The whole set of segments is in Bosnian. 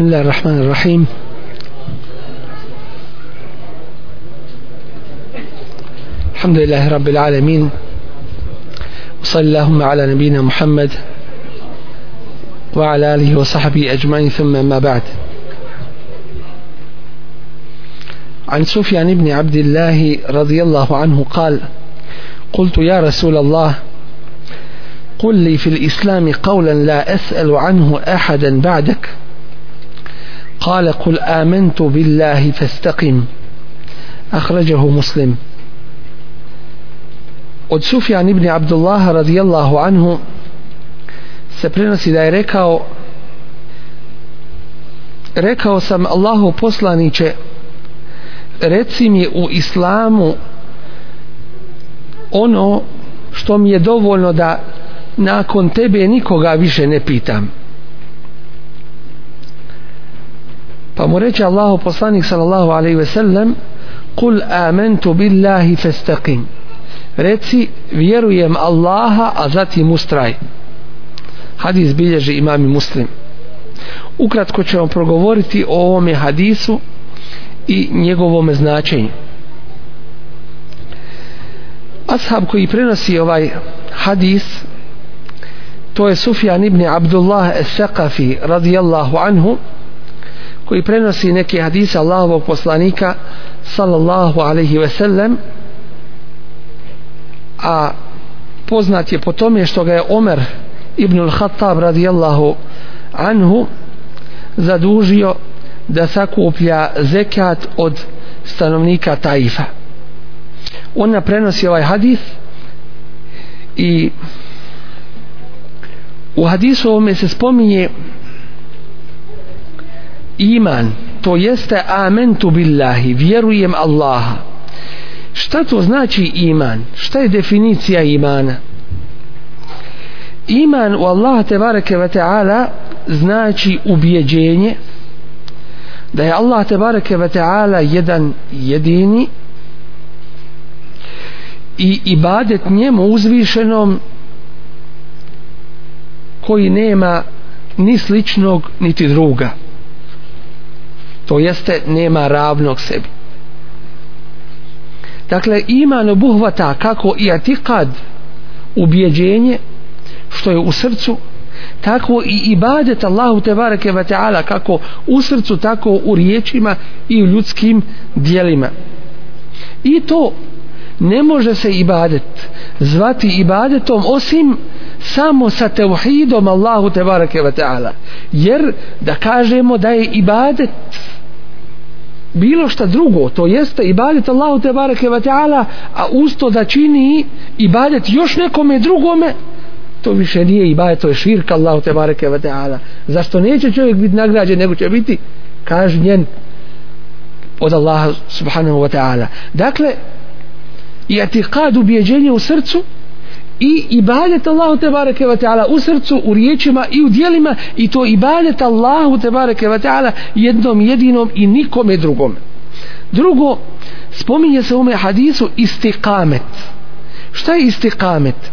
بسم الله الرحمن الرحيم. الحمد لله رب العالمين. وصلى اللهم على نبينا محمد وعلى آله وصحبه أجمعين. ثم ما بعد. عن سفيان بن عبد الله رضي الله عنه قال قلت يا رسول الله قل لي في الإسلام قولا لا أسأل عنه أحدا بعدك. قال قل آمنت بالله فاستقم أخرجه مسلم od Sufjan ibn Abdullah radijallahu anhu se prenosi da je rekao rekao sam Allahu poslaniće reci mi u islamu ono što mi je dovoljno da nakon tebe nikoga više ne pitam Pa mu reče Allahu poslanik sallallahu alaihi ve sellem kul amentu billahi festaqim reci vjerujem Allaha a zatim ustraj. Hadis bilježi imami muslim. Ukratko ćemo progovoriti o ovome hadisu i njegovome značenju. Ashab koji prenosi ovaj hadis to je Sufjan ibn Abdullah es-Saqafi radijallahu anhu koji prenosi neke hadise Allahovog poslanika sallallahu alaihi ve sellem a poznat je po tome što ga je Omer ibn al-Khattab radijallahu anhu zadužio da sakuplja zekat od stanovnika Taifa. Ona prenosi ovaj hadis i u hadisu ovome se spominje iman to jeste amentu billahi vjerujem Allaha. Šta to znači iman? Šta je definicija imana? Iman u Allaha te bareke ve taala znači ubjeđenje da je Allah te bareke ve taala jedan jedini i ibadet njemu uzvišenom koji nema ni sličnog niti druga to jeste nema ravnog sebi. Dakle iman obuhvata kako i atikad ubjeđenje što je u srcu tako i ibadet Allahu te bareke ve taala kako u srcu tako u riječima i u ljudskim dijelima i to ne može se ibadet zvati ibadetom osim samo sa tevhidom Allahu te bareke ve taala. Jer da kažemo da je ibadet bilo šta drugo to jeste ibadet Allahu te bareke ve taala a usto da čini ibadet još nekome drugome to više nije ibadet to je širk Allahu te bareke ve taala. Zašto neće čovjek biti nagrađen nego će biti kažnjen od Allaha subhanahu wa ta'ala. Dakle i atikad ubjeđenje u srcu i ibadet Allahu te bareke ve taala u srcu u riječima i u djelima i to ibadet Allahu te bareke ve taala jednom jedinom i nikome drugom drugo spominje se u me hadisu istiqamet šta je istiqamet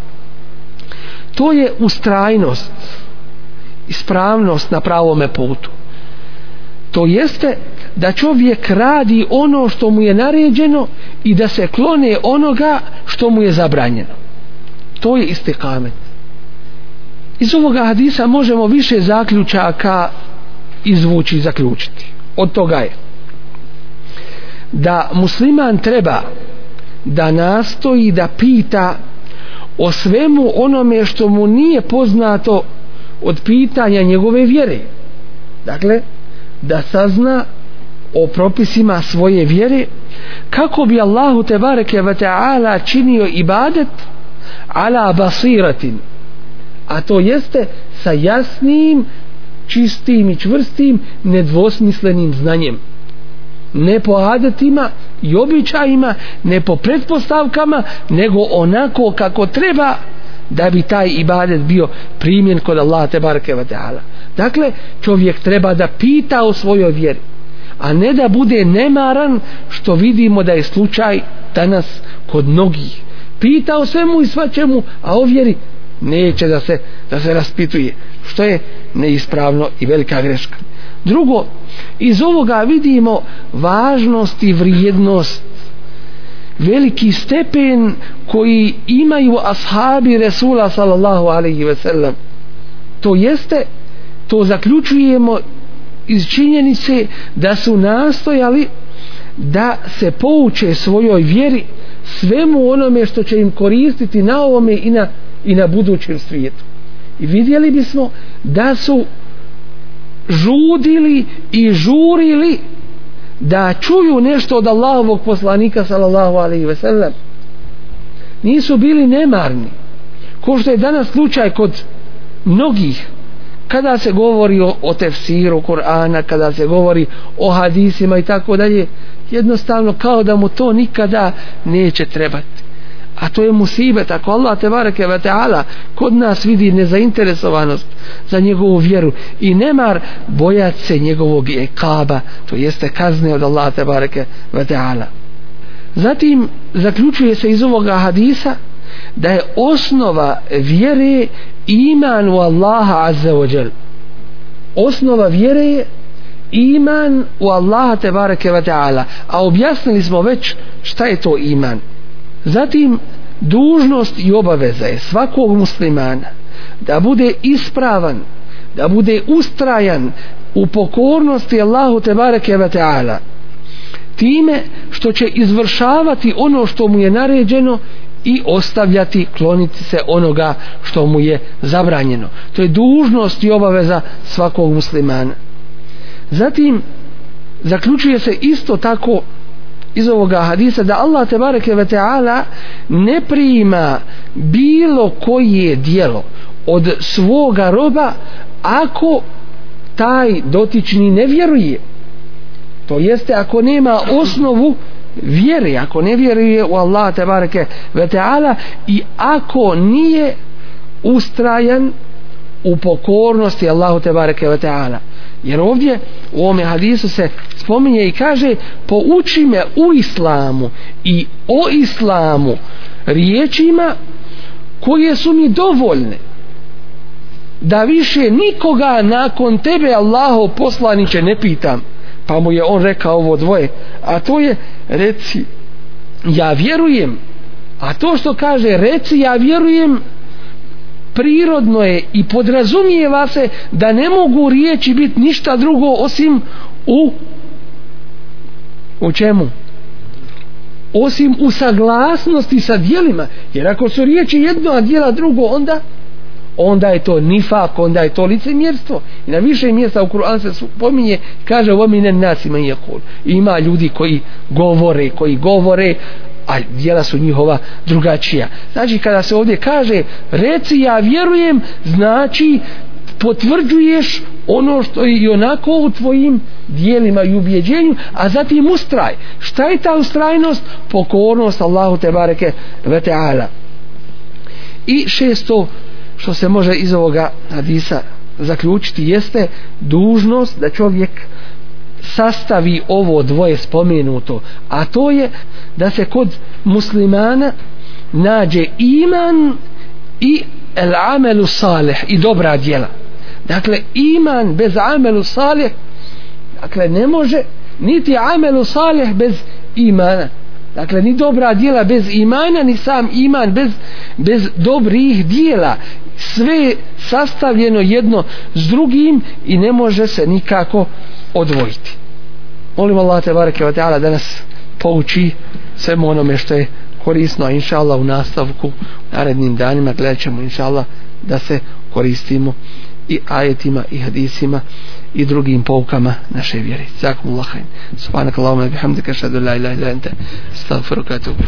to je ustrajnost ispravnost na pravome putu. To jeste da čovjek radi ono što mu je naređeno i da se klone onoga što mu je zabranjeno to je istikamet. Iz ovoga hadisa možemo više zaključaka izvući i zaključiti. Od toga je da musliman treba da nastoji da pita o svemu onome što mu nije poznato od pitanja njegove vjere. Dakle da sazna o propisima svoje vjere kako bi Allahu te bareke ve taala činio ibadet ala basiratin. A to jeste sa jasnim čistim i čvrstim nedvosmislenim znanjem. Ne po adetima i običajima ne po pretpostavkama nego onako kako treba da bi taj ibadet bio primjen kod Allaha te bareke ve taala. Dakle čovjek treba da pita o svojoj vjeri a ne da bude nemaran što vidimo da je slučaj danas kod mnogih pita o svemu i svačemu a o vjeri neće da se, da se raspituje što je neispravno i velika greška. Drugo iz ovoga vidimo važnost i vrijednost. Veliki stepen koji imaju ashabi Resula sallallahu alaihi ve sellem. To jeste to zaključujemo iz činjenice da su nastojali da se pouče svojoj vjeri svemu onome što će im koristiti na ovome i na, i na budućem svijetu. I vidjeli bismo da su žudili i žurili da čuju nešto od Allahovog poslanika sallallahu alaihi ve sellem. Nisu bili nemarni. Ko što je danas slučaj kod mnogih kada se govori o, o tefsiru Kur'ana kada se govori o hadisima i tako dalje jednostavno kao da mu to nikada neće trebati a to je musibet. Ako Allah te bareke ve taala kod nas vidi nezainteresovanost za njegovu vjeru i nemar bojat se njegovog ekaba to jeste kazne od Allah te bareke ve taala. Zatim zaključuje se iz ovoga hadisa da je osnova vjere iman u Allaha azza wa jal. Osnova vjere je iman u Allaha te bareke ve taala. A objasnili smo već šta je to iman. Zatim dužnost i obaveza je svakog muslimana da bude ispravan da bude ustrajan u pokornosti Allahu te bareke ve taala. Time što će izvršavati ono što mu je naređeno i ostavljati, kloniti se onoga što mu je zabranjeno. To je dužnost i obaveza svakog muslimana. Zatim, zaključuje se isto tako iz ovoga hadisa da Allah te bareke ve taala ne prima bilo koje dijelo od svoga roba ako taj dotični ne vjeruje to jeste ako nema osnovu vjeri, ako ne vjeruje u Allah te bareke ve taala i ako nije ustrajan u pokornosti Allahu te bareke ve taala jer ovdje u ovome hadisu se spominje i kaže pouči me u islamu i o islamu riječima koje su mi dovoljne da više nikoga nakon tebe Allaho poslaniće ne pitam pa mu je on rekao ovo dvoje. A to je reci ja vjerujem. A to što kaže reci ja vjerujem prirodno je i podrazumijeva se da ne mogu riječi biti ništa drugo osim u u čemu? Osim u saglasnosti sa dijelima jer ako su riječi jedno a dijela drugo onda onda je to nifak, onda je to licemjerstvo. I na više mjesta u Kur'an se pominje, kaže vomine nasima je kul. Ima ljudi koji govore, koji govore, a djela su njihova drugačija. Znači kada se ovdje kaže reci ja vjerujem, znači potvrđuješ ono što je i onako u tvojim dijelima i ubjeđenju, a zatim ustraj. Šta je ta ustrajnost? Pokornost Allahu te bareke ve taala. I šesto što se može iz ovoga hadisa zaključiti jeste dužnost da čovjek sastavi ovo dvoje spomenuto a to je da se kod muslimana nađe iman i el amelu salih i dobra djela. Dakle iman bez amelu salih dakle ne može niti amelu salih bez imana dakle ni dobra djela bez imana ni sam iman bez, bez dobrih djela. Sve sastavljeno jedno s drugim i ne može se nikako odvojiti. Molim Allah te bareke wa ta'ala da nas pouči svemu onome što je korisno a inša Allah u nastavku narednim danima gledat ćemo inša Allah da se koristimo i ajetima i hadisima i drugim poukama naše vjere. Zakum Allah. Subhanak Allahumma bihamdika šadu la ilaha illa anta astaghfiruka wa atubu.